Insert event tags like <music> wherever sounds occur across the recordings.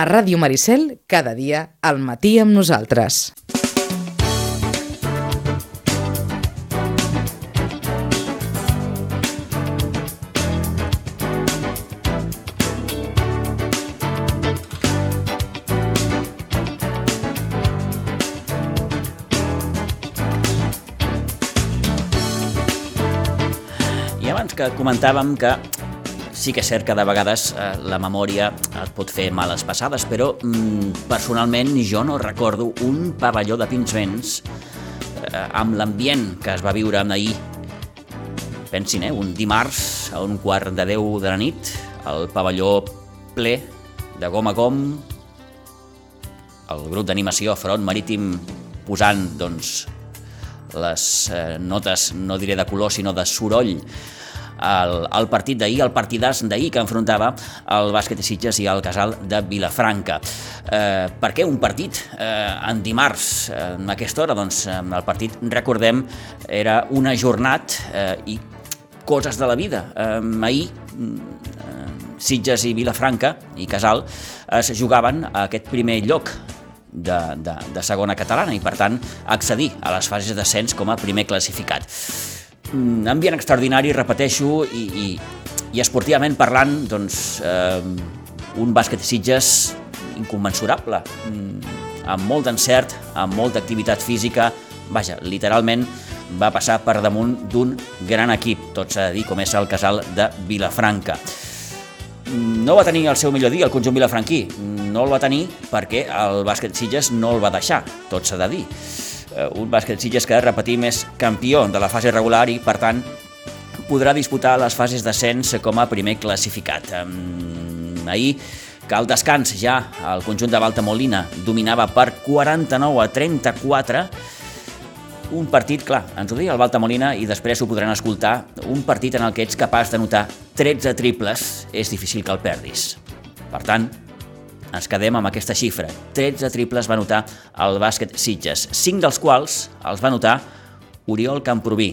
A Ràdio Maricel, cada dia, al matí amb nosaltres. I abans que comentàvem que sí que és cert que de vegades eh, la memòria et pot fer males passades, però mm, personalment jo no recordo un pavelló de Pinsbens eh, amb l'ambient que es va viure ahir. Pensin, eh, un dimarts a un quart de deu de la nit, el pavelló ple de gom a gom, el grup d'animació Front Marítim posant doncs, les eh, notes, no diré de color, sinó de soroll, el, el partit d'ahir, el partidàs d'ahir que enfrontava el bàsquet de Sitges i el casal de Vilafranca. Eh, per què un partit eh, en dimarts, eh, en aquesta hora? Doncs eh, el partit, recordem, era una jornat eh, i coses de la vida. Eh, ahir, eh, Sitges i Vilafranca i Casal es jugaven a aquest primer lloc de, de, de segona catalana i per tant accedir a les fases d'ascens com a primer classificat. Mm, ambient extraordinari, repeteixo, i, i, i esportivament parlant, doncs, eh, un bàsquet Sitges inconmensurable, mm, amb molt d'encert, amb molta activitat física, vaja, literalment va passar per damunt d'un gran equip, tot s'ha de dir, com és el casal de Vilafranca. No va tenir el seu millor dia el conjunt vilafranquí, no el va tenir perquè el bàsquet Sitges no el va deixar, tot s'ha de dir. Eh, Un bàsquet Sitges que, repetim, és campió de la fase regular i, per tant, podrà disputar les fases d'ascens com a primer classificat. Ahir, que al descans ja el conjunt de Baltamolina dominava per 49 a 34, un partit, clar, ens ho deia el Baltamolina i després ho podran escoltar, un partit en el que ets capaç de notar 13 triples és difícil que el perdis. Per tant, ens quedem amb aquesta xifra. 13 triples va notar el bàsquet Sitges, 5 dels quals els va notar Oriol Camproví,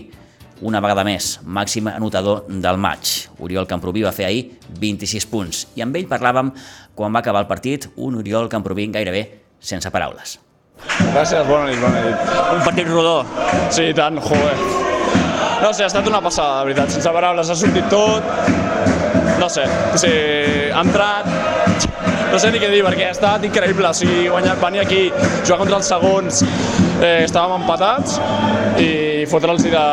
una vegada més, màxim anotador del maig. Oriol Camproví va fer ahir 26 punts i amb ell parlàvem quan va acabar el partit, un Oriol Camproví gairebé sense paraules. Gràcies, bona nit, bona nit. Un partit rodó, Sí, i tant, joder. No sé, ha estat una passada, de veritat, sense paraules, ha sortit tot. No sé, o sigui, ha entrat... No sé ni què dir, perquè ha estat increïble. O sigui, guanyar, venir aquí, jugar contra els segons, eh, estàvem empatats i fotre'ls de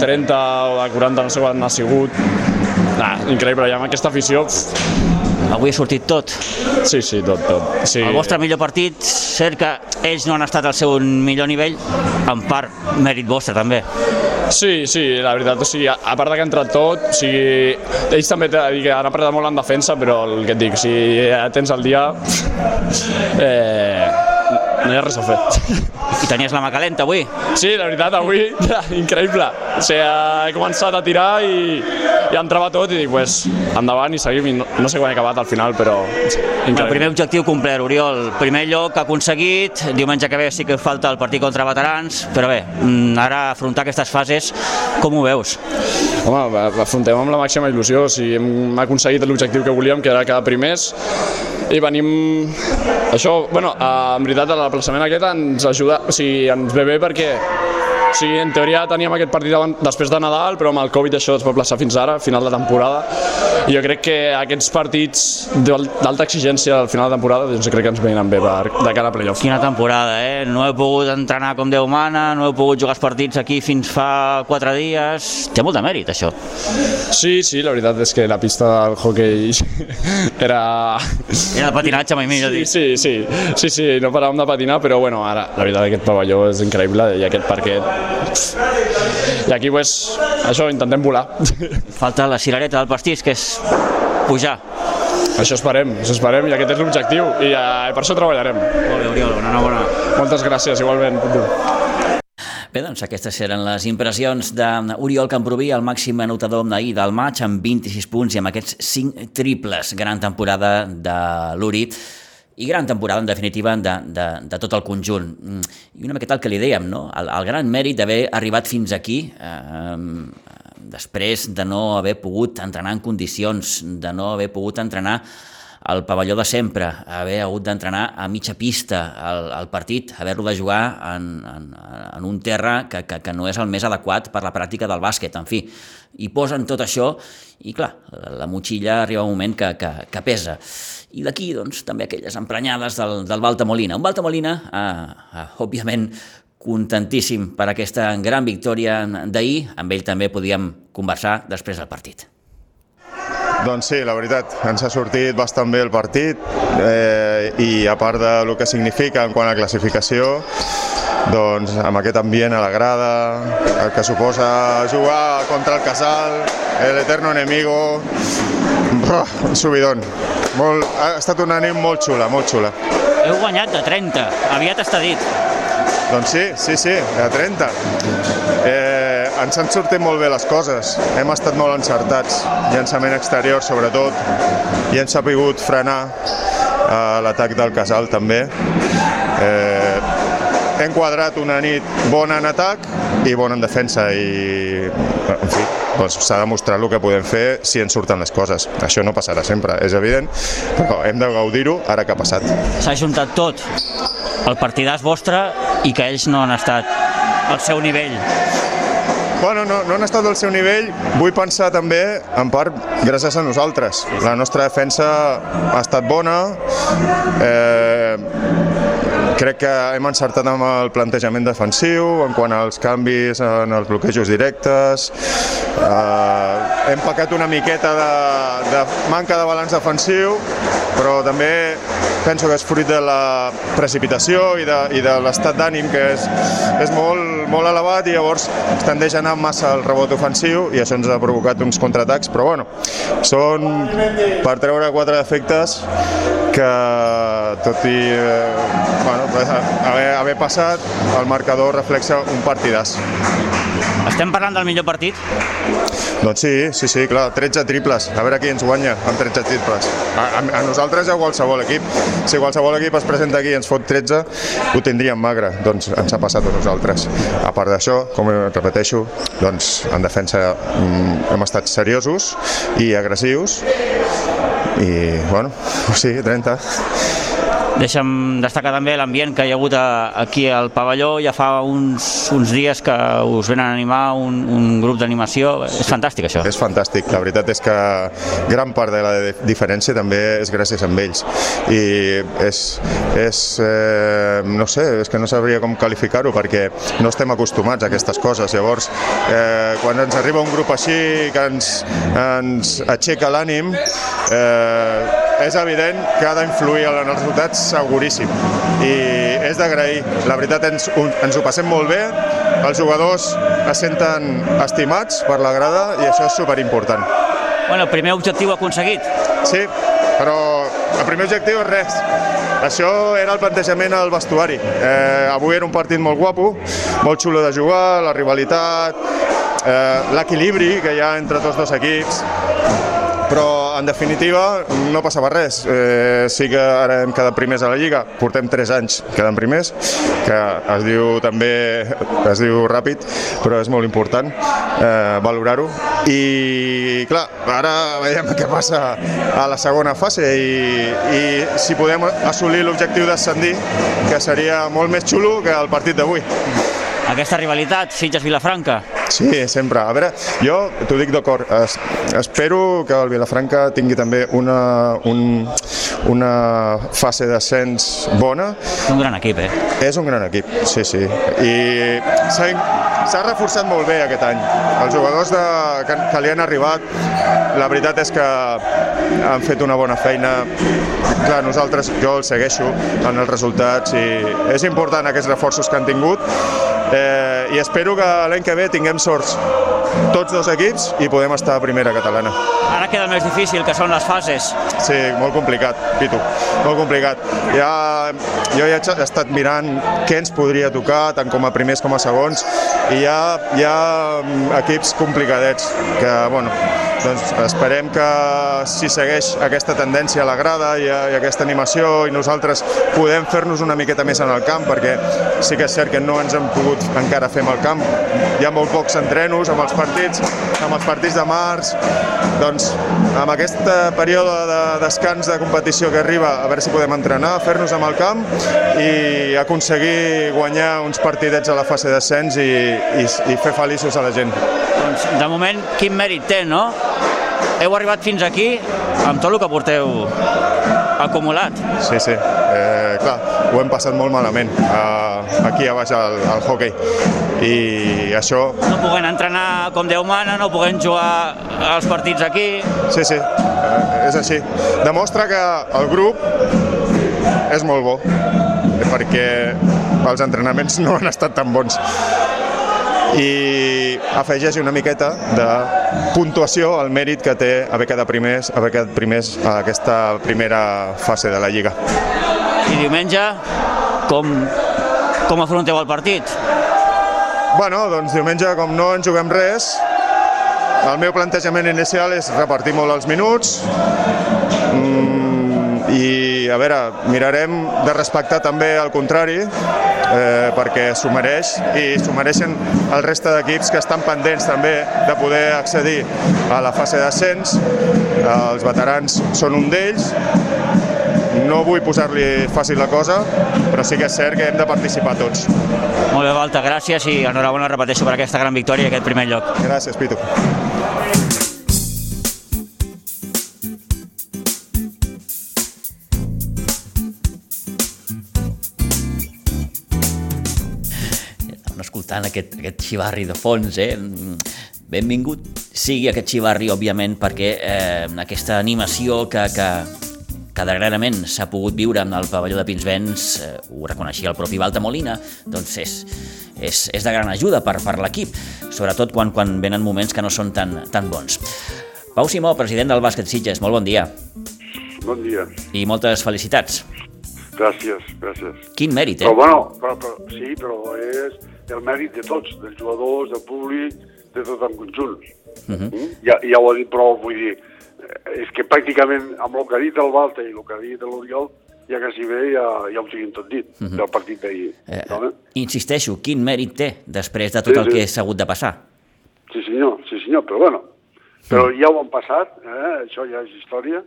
30 o de 40, no sé quan ha sigut. Nah, increïble, i amb aquesta afició, pff, avui ha sortit tot. sí, sí, tot, tot. Sí. El vostre millor partit, cert que ells no han estat al seu millor nivell, en part mèrit vostre també. Sí, sí, la veritat, o sigui, a, part de que ha entrat tot, o sigui, ells també que han apretat molt en defensa, però el que et dic, si ja tens el dia, eh, no hi ha res a fer. <laughs> I tenies la mà calenta avui. Sí, la veritat, avui, <laughs> increïble. O sigui, he començat a tirar i, i entrava tot i dic, pues, endavant i seguim. I no, no sé quan he acabat al final, però El increïble. primer objectiu complert, Oriol. Primer lloc aconseguit, diumenge que ve sí que falta el partit contra veterans, però bé, mm, ara afrontar aquestes fases, com ho veus? Home, afrontem amb la màxima il·lusió, o sigui, hem aconseguit l'objectiu que volíem, que era quedar primers, i venim... Això, bueno, eh, en veritat, l'emplaçament aquest ens ajuda, o sigui, ens ve bé perquè sigui, en teoria teníem aquest partit abans, després de Nadal, però amb el Covid això es va plaçar fins ara, final de temporada. I jo crec que aquests partits d'al- d'alta exigència al final de temporada, doncs crec que ens venen bé per, de cara a playoff. Quina temporada, eh? No he pogut entrenar com Déu mana, no he pogut jugar els partits aquí fins fa quatre dies... Té molt de mèrit, això. Sí, sí, la veritat és que la pista del hockey <laughs> era... Era el patinatge, mai millor Sí, dit. sí, sí, sí, sí, no paràvem de patinar, però bueno, ara la veritat aquest pavelló és increïble i aquest parquet... I aquí, pues, això, intentem volar. <laughs> Falta la cirereta del pastís, que és pujar. això esperem, això esperem i aquest és l'objectiu i eh, per això treballarem. Molt bé, Oriol, enhorabona. Moltes gràcies, igualment. Bé, doncs aquestes eren les impressions d'Oriol Camproví, el màxim anotador d'ahir del maig, amb 26 punts i amb aquests 5 triples. Gran temporada de l'Uri i gran temporada, en definitiva, de, de, de tot el conjunt. Mm, I una miqueta el que li dèiem, no? el, el gran mèrit d'haver arribat fins aquí, eh, després de no haver pogut entrenar en condicions, de no haver pogut entrenar el pavelló de sempre, haver hagut d'entrenar a mitja pista el, el partit, haver-lo de jugar en, en, en un terra que, que, que no és el més adequat per la pràctica del bàsquet, en fi. I posen tot això i, clar, la motxilla arriba un moment que, que, que pesa. I d'aquí, doncs, també aquelles emprenyades del, del Baltamolina. Un Baltamolina, eh, eh, òbviament, contentíssim per aquesta gran victòria d'ahir. Amb ell també podíem conversar després del partit. Doncs sí, la veritat, ens ha sortit bastant bé el partit eh, i a part de lo que significa en quant a classificació, doncs amb aquest ambient a la grada, el que suposa jugar contra el Casal, el eterno enemigo, un subidon. Molt, ha estat una nit molt xula, molt xula. Heu guanyat de 30, aviat està dit. Doncs sí, sí, sí, a 30. Eh, ens han sortit molt bé les coses, hem estat molt encertats, llançament exterior sobretot, i hem sapigut frenar eh, l'atac del Casal també. Eh, hem quadrat una nit bona en atac i bona en defensa i en fi, doncs s'ha demostrat el que podem fer si ens surten les coses. Això no passarà sempre, és evident, però hem de gaudir-ho ara que ha passat. S'ha juntat tot, el partidàs vostre i que ells no han estat al seu nivell. Bueno, no, no han estat al seu nivell, vull pensar també, en part, gràcies a nosaltres. La nostra defensa ha estat bona, eh, crec que hem encertat amb el plantejament defensiu, en quant als canvis en els bloquejos directes, eh, hem pecat una miqueta de, de manca de balanç defensiu, però també penso que és fruit de la precipitació i de, i de l'estat d'ànim que és, és molt, molt elevat i llavors es tendeix a anar massa al rebot ofensiu i això ens ha provocat uns contraatacs, però bueno, són per treure quatre efectes que tot i eh, bueno, haver, haver passat, el marcador reflexa un partidàs. Estem parlant del millor partit? Doncs sí, sí, sí, clar, 13 triples. A veure qui ens guanya amb 13 triples. A, a, a nosaltres i a qualsevol equip. Si qualsevol equip es presenta aquí i ens fot 13, ho tindríem magre. Doncs ens ha passat a nosaltres. A part d'això, com repeteixo, doncs en defensa mm, hem estat seriosos i agressius i, bueno, <laughs> sí, 30. Deixa'm destacar també l'ambient que hi ha hagut a, aquí al pavelló. Ja fa uns, uns dies que us venen a animar un, un grup d'animació. És fantàstic, això. És fantàstic. La veritat és que gran part de la diferència també és gràcies a ells. I és, és eh, no sé, és que no sabria com qualificar-ho perquè no estem acostumats a aquestes coses. Llavors, eh, quan ens arriba un grup així que ens, ens aixeca l'ànim, eh, és evident que ha d'influir en els resultats seguríssim i és d'agrair. La veritat ens, ens ho passem molt bé, els jugadors es senten estimats per la grada i això és superimportant. Bueno, el primer objectiu aconseguit. Sí, però el primer objectiu és res. Això era el plantejament al vestuari. Eh, avui era un partit molt guapo, molt xulo de jugar, la rivalitat, eh, l'equilibri que hi ha entre tots dos equips, però en definitiva no passava res. Eh, sí que ara hem quedat primers a la Lliga, portem 3 anys quedant primers, que es diu també, es diu ràpid, però és molt important eh, valorar-ho. I clar, ara veiem què passa a la segona fase i, i si podem assolir l'objectiu d'ascendir, que seria molt més xulo que el partit d'avui. Aquesta rivalitat, Sitges-Vilafranca, Sí, sempre. A veure, jo t'ho dic d'acord, es, espero que el Vilafranca tingui també una, un, una fase d'ascens bona. Un gran equip, eh? És un gran equip, sí, sí. I s'ha reforçat molt bé aquest any. Els jugadors de, que, que li han arribat, la veritat és que han fet una bona feina. Clar, nosaltres, jo el segueixo en els resultats i és important aquests reforços que han tingut eh, i espero que l'any que ve tinguem sorts tots dos equips i podem estar a primera catalana. Ara queda més difícil, que són les fases. Sí, molt complicat, Pitu, molt complicat. Ja, jo ja he estat mirant què ens podria tocar, tant com a primers com a segons, i hi ha, hi ha mm, equips complicadets, que, bueno, doncs esperem que si segueix aquesta tendència a la grada i, a, i aquesta animació i nosaltres podem fer-nos una miqueta més en el camp perquè sí que és cert que no ens hem pogut encara fer amb el camp. Hi ha molt pocs entrenos amb els partits, amb els partits de març, doncs amb aquest període de descans de competició que arriba, a veure si podem entrenar, fer-nos amb el camp i aconseguir guanyar uns partidets a la fase d'ascens i, i, i fer feliços a la gent. Doncs, de moment, quin mèrit té, no? Heu arribat fins aquí amb tot el que porteu acumulat. Sí, sí. Eh, clar, ho hem passat molt malament eh, aquí a baix al, al hockey. I això... No puguem entrenar com Déu mana, no puguem jugar als partits aquí... Sí, sí, eh, és així. Demostra que el grup és molt bo, perquè els entrenaments no han estat tan bons i afegeix una miqueta de puntuació al mèrit que té haver quedat primers, haver quedat primers a aquesta primera fase de la Lliga. I diumenge, com, com afronteu el partit? Bueno, doncs diumenge, com no en juguem res, el meu plantejament inicial és repartir molt els minuts, mm, i a veure, mirarem de respectar també el contrari, eh, perquè s'ho mereix i s'ho mereixen el reste d'equips que estan pendents també de poder accedir a la fase d'ascens. Els veterans són un d'ells. No vull posar-li fàcil la cosa, però sí que és cert que hem de participar tots. Molt bé, Valta, gràcies i enhorabona, repeteixo, per aquesta gran victòria i aquest primer lloc. Gràcies, Pitu. Escoltant aquest, aquest xivarri de fons, eh? Benvingut sigui aquest xivarri, òbviament, perquè eh, aquesta animació que, que, que darrerament s'ha pogut viure en el pavelló de Pinsbens, eh, ho reconeixia el propi Balta Molina, doncs és, és, és de gran ajuda per, per l'equip, sobretot quan, quan venen moments que no són tan, tan bons. Pau Simó, president del Bàsquet Sitges, molt bon dia. Bon dia. I moltes felicitats. Gràcies, gràcies. Quin mèrit, eh? Però, bueno, però, però, sí, però és el mèrit de tots, dels jugadors, del públic, de tot en conjunt. Uh -huh. mm? ja, ja ho ha dit prou, vull dir, eh, és que pràcticament amb el que ha dit el Balta i el que ha dit l'Oriol, ja quasi bé ja, ja ho tinguin tot dit, uh -huh. del partit d'ahir. Eh, no? Insisteixo, quin mèrit té després de tot sí, el que s'ha hagut de passar? Sí senyor, sí senyor, però bueno, però ja ho han passat, eh? això ja és història,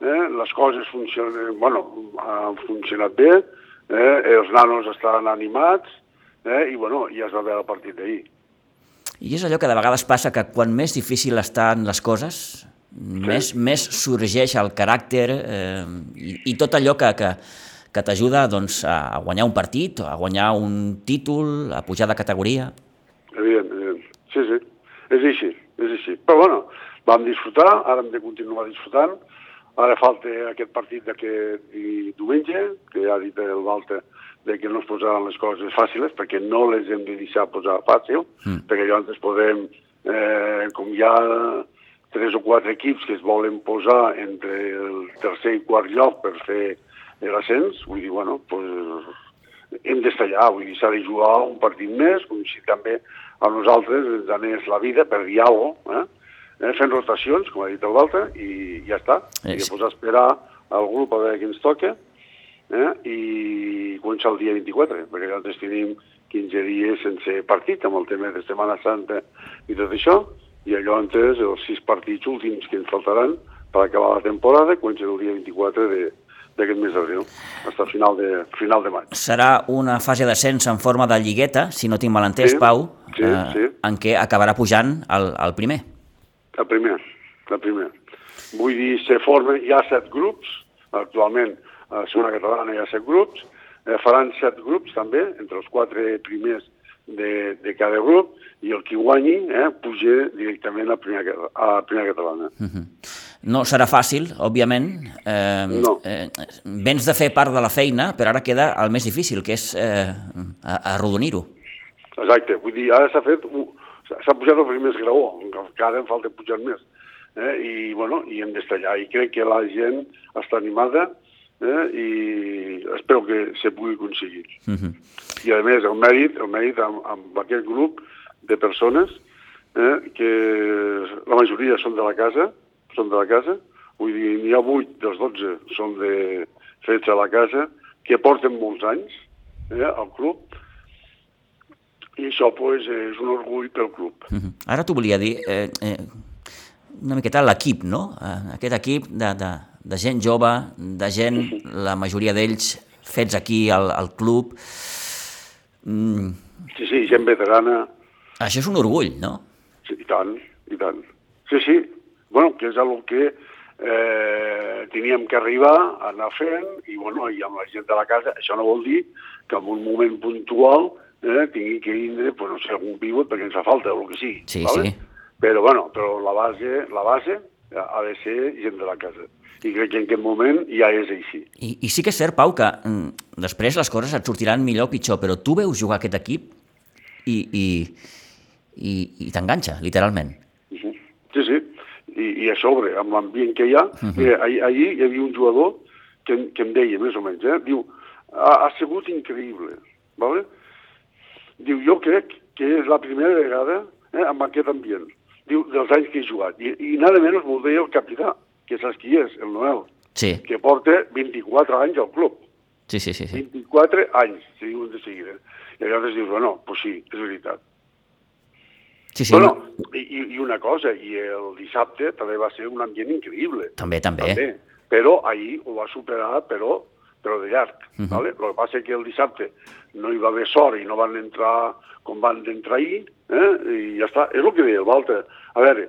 eh? les coses funcionen, bueno, han funcionat bé, eh? els nanos estan animats, eh? i bueno, ja es va veure el partit d'ahir. I és allò que de vegades passa que quan més difícil estan les coses, sí. més, més sorgeix el caràcter eh, i, i tot allò que, que, que t'ajuda doncs, a guanyar un partit, a guanyar un títol, a pujar de categoria. Evident, evident. Sí, sí, és així, és així. Però bueno, vam disfrutar, ara hem de continuar disfrutant, ara falta aquest partit d'aquest diumenge, que ja ha dit el Walter, de que no es posaran les coses fàcils, perquè no les hem de deixar posar fàcil, mm. perquè llavors podem, eh, com hi ha tres o quatre equips que es volen posar entre el tercer i quart lloc per fer l'ascens, vull dir, bueno, pues, hem d'estar allà, vull dir, s'ha de jugar un partit més, com si també a nosaltres ens anés la vida per dir alguna cosa, eh? eh? fent rotacions, com ha dit Valta, i ja està. I després esperar al grup a veure què ens toca, eh? i comença el dia 24, perquè nosaltres tenim 15 dies sense partit amb el tema de Setmana Santa i tot això, i llavors els sis partits últims que ens faltaran per acabar la temporada comencen el dia 24 de, d'aquest mes d'abril, fins al final de, final de maig. Serà una fase d'ascens en forma de lligueta, si no tinc mal entès, sí, Pau, sí, eh, sí. en què acabarà pujant el, el primer. El primer, el primer. Vull dir, se formen, hi ha set grups, actualment a la segona catalana hi ha set grups, eh, faran set grups també, entre els quatre primers de, de cada grup, i el que guanyi eh, puja directament a la primera, a la primera catalana. Uh -huh. No serà fàcil, òbviament. Eh, no. Eh, vens de fer part de la feina, però ara queda el més difícil, que és eh, arrodonir-ho. Exacte, vull dir, ara s'ha fet, s'ha pujat el primer esgraó, encara en falta pujar més. Eh? I, bueno, i hem d'estar allà. I crec que la gent està animada, eh? i espero que se pugui aconseguir. Uh -huh. I a més, el mèrit, el mèrit amb, amb aquest grup de persones eh, que la majoria són de la casa, són de la casa, vull dir, n'hi ha 8 dels 12 són de, fets a la casa, que porten molts anys eh, al club, i això pues, és un orgull pel club. Uh -huh. Ara t'ho volia dir, eh, eh, una miqueta l'equip, no? Eh, aquest equip de, de, de gent jove, de gent, la majoria d'ells fets aquí al, al club. Mm. Sí, sí, gent veterana. Això és un orgull, no? Sí, i tant, i tant. Sí, sí, bueno, que és el que eh, teníem que arribar a anar fent i, bueno, i amb la gent de la casa, això no vol dir que en un moment puntual eh, tingui que vindre, pues, no sé, algun pivot perquè ens fa falta o el que sigui. Sí, ¿vale? sí. Però, bueno, però la base, la base ha de ser gent de la casa. I crec que en aquest moment ja és així. I, i sí que és cert, Pau, que mm, després les coses et sortiran millor o pitjor, però tu veus jugar aquest equip i, i, i, i t'enganxa, literalment. -huh. Sí, sí. I, I a sobre, amb l'ambient que hi ha, uh -huh. eh, ahir, ahir hi havia un jugador que, que em deia, més o menys, eh? diu, ha, ha sigut increïble, ¿vale? Diu, jo crec que és la primera vegada eh, amb aquest ambient, diu, dels anys que he jugat. I, i nada menys m'ho deia el capità, que saps qui és, el Noel, sí. que porta 24 anys al club. Sí, sí, sí. sí. 24 anys, si diuen de seguida. I llavors dius, bueno, pues sí, és veritat. Sí, sí. Bueno, i, i una cosa, i el dissabte també va ser un ambient increïble. També, també. també. Però ahir ho va superar, però, però de llarg. Uh -huh. vale? El que passa que el dissabte no hi va haver sort i no van entrar com van d'entrar ahir, eh? i ja està. És el que deia el Walter. A veure,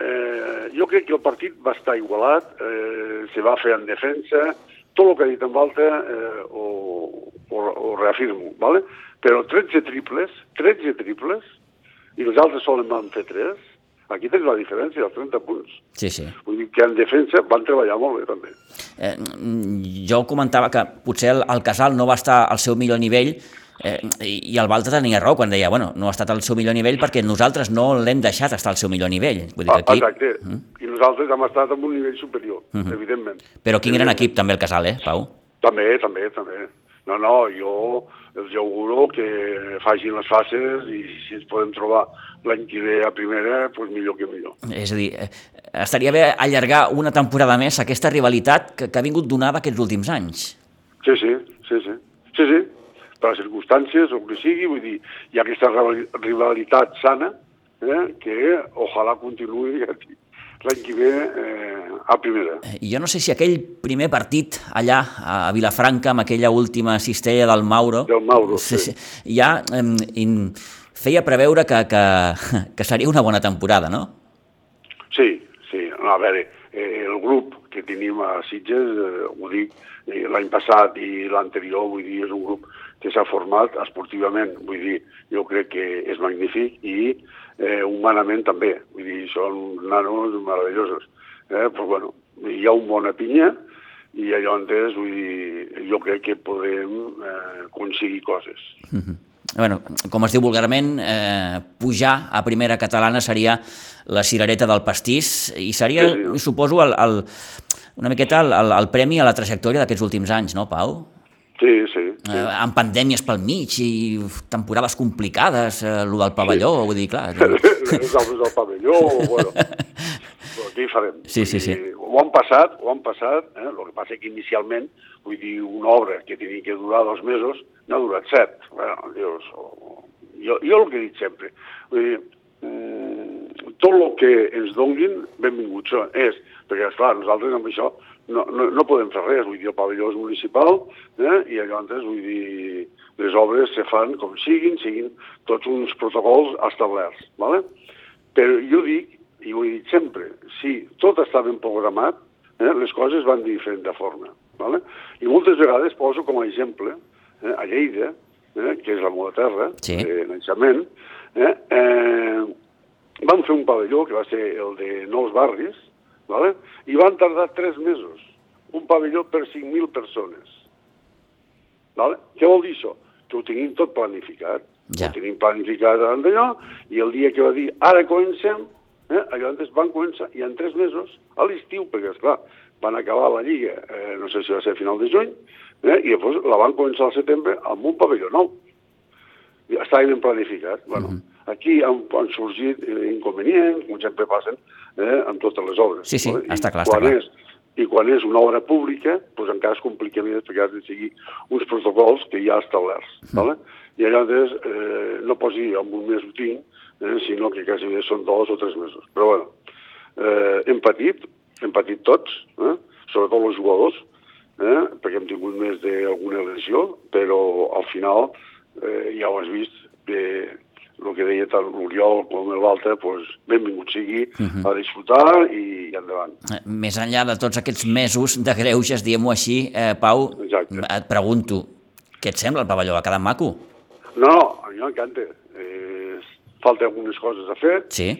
eh, jo crec que el partit va estar igualat, eh, se va fer en defensa, tot el que ha dit en Walter eh, ho, ho, ho reafirmo, ¿vale? però 13 triples, 13 triples, i els altres solen van fer 3, aquí tens la diferència, els 30 punts. Sí, sí. Vull dir que en defensa van treballar molt bé, també. Eh, jo comentava que potser el, el Casal no va estar al seu millor nivell eh, i, el Balta tenia raó quan deia, bueno, no ha estat al seu millor nivell perquè nosaltres no l'hem deixat estar al seu millor nivell. Vull dir que aquí... Ah, exacte, mm. i nosaltres hem estat en un nivell superior, mm -hmm. evidentment. Però quin gran equip també el Casal, eh, Pau? També, també, també. No, no, jo els auguro que facin les fases i si ens podem trobar l'any que ve a primera, doncs millor que millor. És a dir, eh, estaria bé allargar una temporada més aquesta rivalitat que, que ha vingut donada aquests últims anys. Sí, sí, sí, sí. Sí, sí, per les circumstàncies, o el que sigui, vull dir, hi ha aquesta rivalitat sana, eh, que ojalà continuï l'any que ve eh, a primera. Jo no sé si aquell primer partit allà a Vilafranca, amb aquella última cistella del Mauro, del Mauro sí. Sí, ja eh, in, feia preveure que, que, que seria una bona temporada, no? Sí, sí. No, a veure, eh, el grup que tenim a Sitges, eh, ho dic, eh, l'any passat i l'anterior, vull dir, és un grup que s'ha format esportivament, vull dir, jo crec que és magnífic i eh, humanament també, vull dir, són nanos meravellosos. Eh? Però, bueno, hi ha un bona pinya i llavors, vull dir, jo crec que podem eh, aconseguir coses. Mm -hmm. Bueno, com es diu vulgarment, eh, pujar a primera catalana seria la cirereta del pastís i seria, sí, sí. suposo, el, el, una miqueta el, el, el premi a la trajectòria d'aquests últims anys, no, Pau? Sí, sí. sí. Eh, amb pandèmies pel mig i temporades complicades, eh, el del pavelló, sí. vull dir, clar. <laughs> Els del pavelló, bueno, farem? Sí, sí, sí. Ho han passat, ho han passat, eh? el que passa que inicialment, vull dir, una obra que tenia que durar dos mesos, n'ha durat set. Bueno, Dios, jo, jo el que he dit sempre, vull dir, mm, tot el que ens donguin, benvinguts és, perquè, esclar, nosaltres amb això no, no, no podem fer res, vull dir, el pavelló és municipal eh? i llavors, vull dir, les obres se fan com siguin, siguin tots uns protocols establerts, ¿vale? però jo dic, i ho he dit sempre, si tot està ben programat, eh, les coses van de diferent forma. ¿vale? I moltes vegades poso com a exemple eh, a Lleida, eh, que és la meva terra, sí. de naixement, eh, eh, vam fer un pavelló que va ser el de Nous Barris, ¿vale? i van tardar tres mesos, un pavelló per 5.000 persones. ¿vale? Què vol dir això? Que ho tenim tot planificat, ja. ho tenim planificat davant d'allò, i el dia que va dir, ara comencem, eh, allò antes van començar, i en tres mesos, a l'estiu, perquè, esclar, van acabar la Lliga, eh, no sé si va ser a final de juny, eh, i després la van començar al setembre amb un pavelló nou. I estava ben planificat. Bueno, uh -huh. aquí han, han sorgit eh, inconvenients, com sempre passen eh, amb totes les obres. Sí, sí, no? Està clar, està clar. És, I quan és una obra pública, doncs encara es complica més perquè has de seguir uns protocols que ja establerts. Mm. Vale? I llavors eh, no pots dir en un mes ho tinc, eh, sinó que quasi bé són dos o tres mesos. Però bueno, eh, hem patit, hem patit tots, eh? sobretot els jugadors, eh? perquè hem tingut més d'alguna lesió, però al final eh, ja ho has vist, que el que deia tant l'Oriol com l'altre, doncs, benvingut sigui uh -huh. a disfrutar i, i endavant. Eh, Més enllà de tots aquests mesos de greuges, diguem-ho així, eh, Pau, Exacte. et pregunto, què et sembla el pavelló? Ha quedat maco? No, a mi m'encanta. Eh, falta algunes coses a fer, Sí?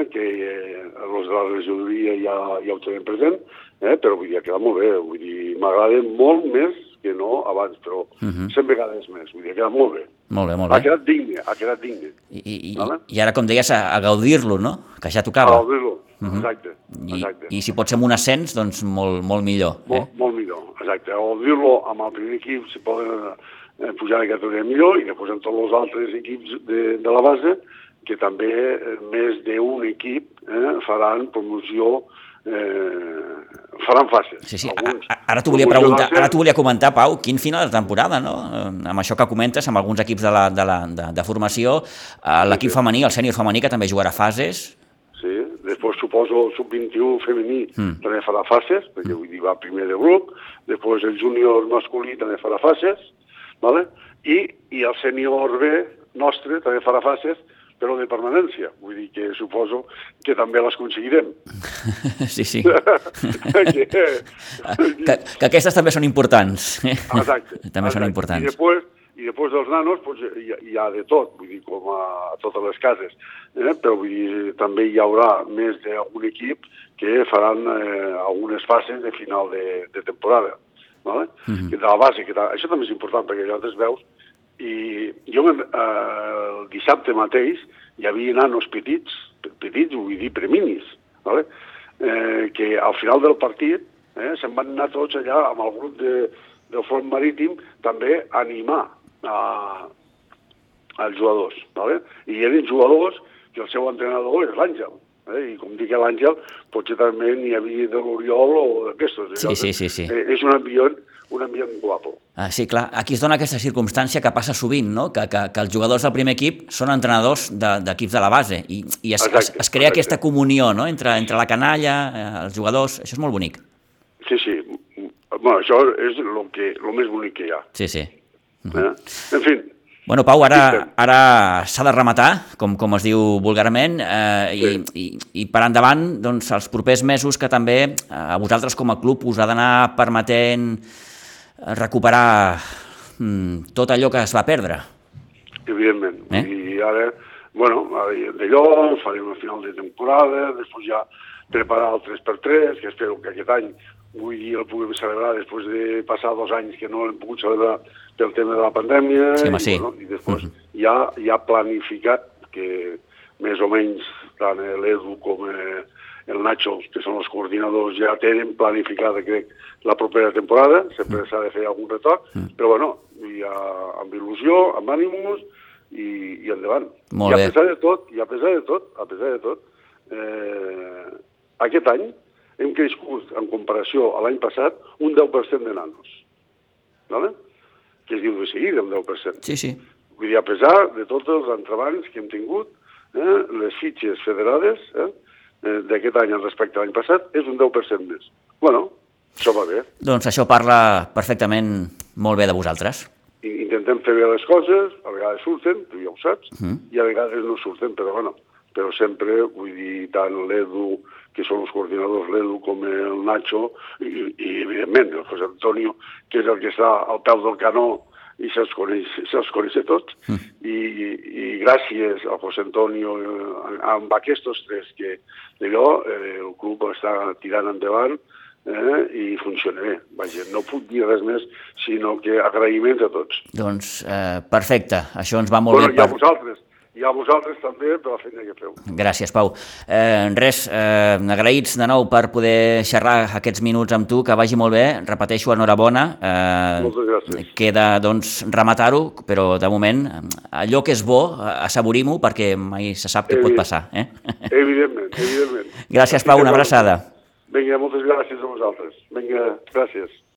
Eh, que eh, els de la regidoria ja, ja ho tenen present, eh, però vull dir, ha quedat molt bé. Vull dir, m'agrada molt més que no abans, però uh -huh. 100 vegades més. Vull dir, ha quedat molt bé. Molt bé, molt Ha bé. quedat digne, ha quedat digne. I, i, i, Vale. i ara, com deies, a, a gaudir-lo, no? Que ja A tocava. gaudir-lo, exacte, I, exacte. I si pot ser amb un ascens, doncs molt, molt millor. Eh? Molt, molt millor, exacte. O dir-lo amb el primer equip, si poden eh, pujar de categoria millor, i després amb tots els altres equips de, de la base, que també eh, més d'un equip eh, faran promoció, eh, faran fases. Sí, sí. Alguns ara t'ho volia preguntar, ara t'ho volia comentar, Pau, quin final de temporada, no? Eh, Amb això que comentes, amb alguns equips de, la, de, la, de, de formació, eh, l'equip femení, el sènior femení, que també jugarà fases, Sí, després suposo el sub-21 femení mm. també farà fases, perquè vull dir, va primer de grup, després el júnior masculí també farà fases, vale? I, i el sènior B nostre també farà fases, però de permanència. Vull dir que suposo que també les aconseguirem. <laughs> sí, sí. que, <laughs> que, que aquestes també són importants. Exacte. <laughs> també són exacte. importants. I després, i després dels nanos doncs, hi, ha- hi ha de tot, vull dir, com a, a totes les cases. Eh? Però vull dir, també hi haurà més d'algun equip que faran eh, algunes fases de final de, de temporada. Vale? Mm -hmm. De la base, que ta- això també és important, perquè llavors veus i jo eh, el dissabte mateix hi havia nanos petits, pe- petits, vull dir preminis, vale? eh, que al final del partit eh, se'n van anar tots allà amb el grup de, del front marítim també a animar a, als jugadors. Vale? I eren jugadors que el seu entrenador és l'Àngel. Eh? I com dic l'Àngel, potser també n'hi havia de l'Oriol o d'aquestos. Sí, sí, sí, sí. Eh, és un ambient, un ambient guapo. Ah, sí, clar, aquí es dona aquesta circumstància que passa sovint, no? que, que, que els jugadors del primer equip són entrenadors de- d'equips de, de la base i, i es, es, Exacte, es crea exacte. aquesta comunió no? entre, entre la canalla, eh, els jugadors, això és molt bonic. Sí, sí. Bueno, això és el que, lo més bonic que hi ha. Sí, sí. Eh? En fi, Bueno, Pau, ara, ara s'ha de rematar, com, com es diu vulgarment, eh, i, i, i per endavant, doncs, els propers mesos que també eh, a vosaltres com a club us ha d'anar permetent eh, recuperar mm, tot allò que es va perdre. evidentment. Eh? I ara, bueno, d'allò, farem el final de temporada, després ja preparar el 3x3, que espero que aquest any vull dir, el puguem celebrar després de passar dos anys que no l'hem pogut celebrar pel tema de la pandèmia. Sí, home, i, sí. Bueno, I després ja, ja planificat que més o menys tant l'Edu com el Nacho, que són els coordinadors, ja tenen planificada, crec, la propera temporada. Sempre s'ha de fer algun retoc, però bueno, ja amb il·lusió, amb ànims i, i endavant. Molt I a bé. pesar de tot, i a pesar de tot, a pesar de tot, eh, aquest any hem crescut en comparació a l'any passat un 10% de nanos. ¿vale? Que es diu de seguida, un 10%. Sí, sí. Vull dir, a pesar de tots els entrebancs que hem tingut, eh, les fitxes federades eh, eh, d'aquest any respecte a l'any passat és un 10% més. Bueno, això va bé. Doncs això parla perfectament molt bé de vosaltres. Intentem fer bé les coses, a vegades surten, tu ja ho saps, i a vegades no surten, però bueno, però sempre, vull dir, tant l'Edu, que són els coordinadors, l'Edu com el Nacho, i, i evidentment el José Antonio, que és el que està al peu del canó i se'ls coneix, se'ls coneix a tots, I, i gràcies al José Antonio, eh, amb aquests tres, que d'allò eh, el club està tirant endavant, eh, i funciona bé. Vaja, no puc dir res més, sinó que agraïments a tots. Doncs eh, perfecte, això ens va molt bueno, bé. i a vosaltres, i a vosaltres també per la feina que feu. Gràcies, Pau. Eh, res, eh, agraïts de nou per poder xerrar aquests minuts amb tu, que vagi molt bé, repeteixo, enhorabona. Eh, Moltes gràcies. Queda, doncs, rematar-ho, però de moment, allò que és bo, assaborim-ho, perquè mai se sap què pot passar. Eh? Evidentment, evidentment. Gràcies, Pau, una abraçada. Vinga, moltes gràcies a vosaltres. Vinga, gràcies.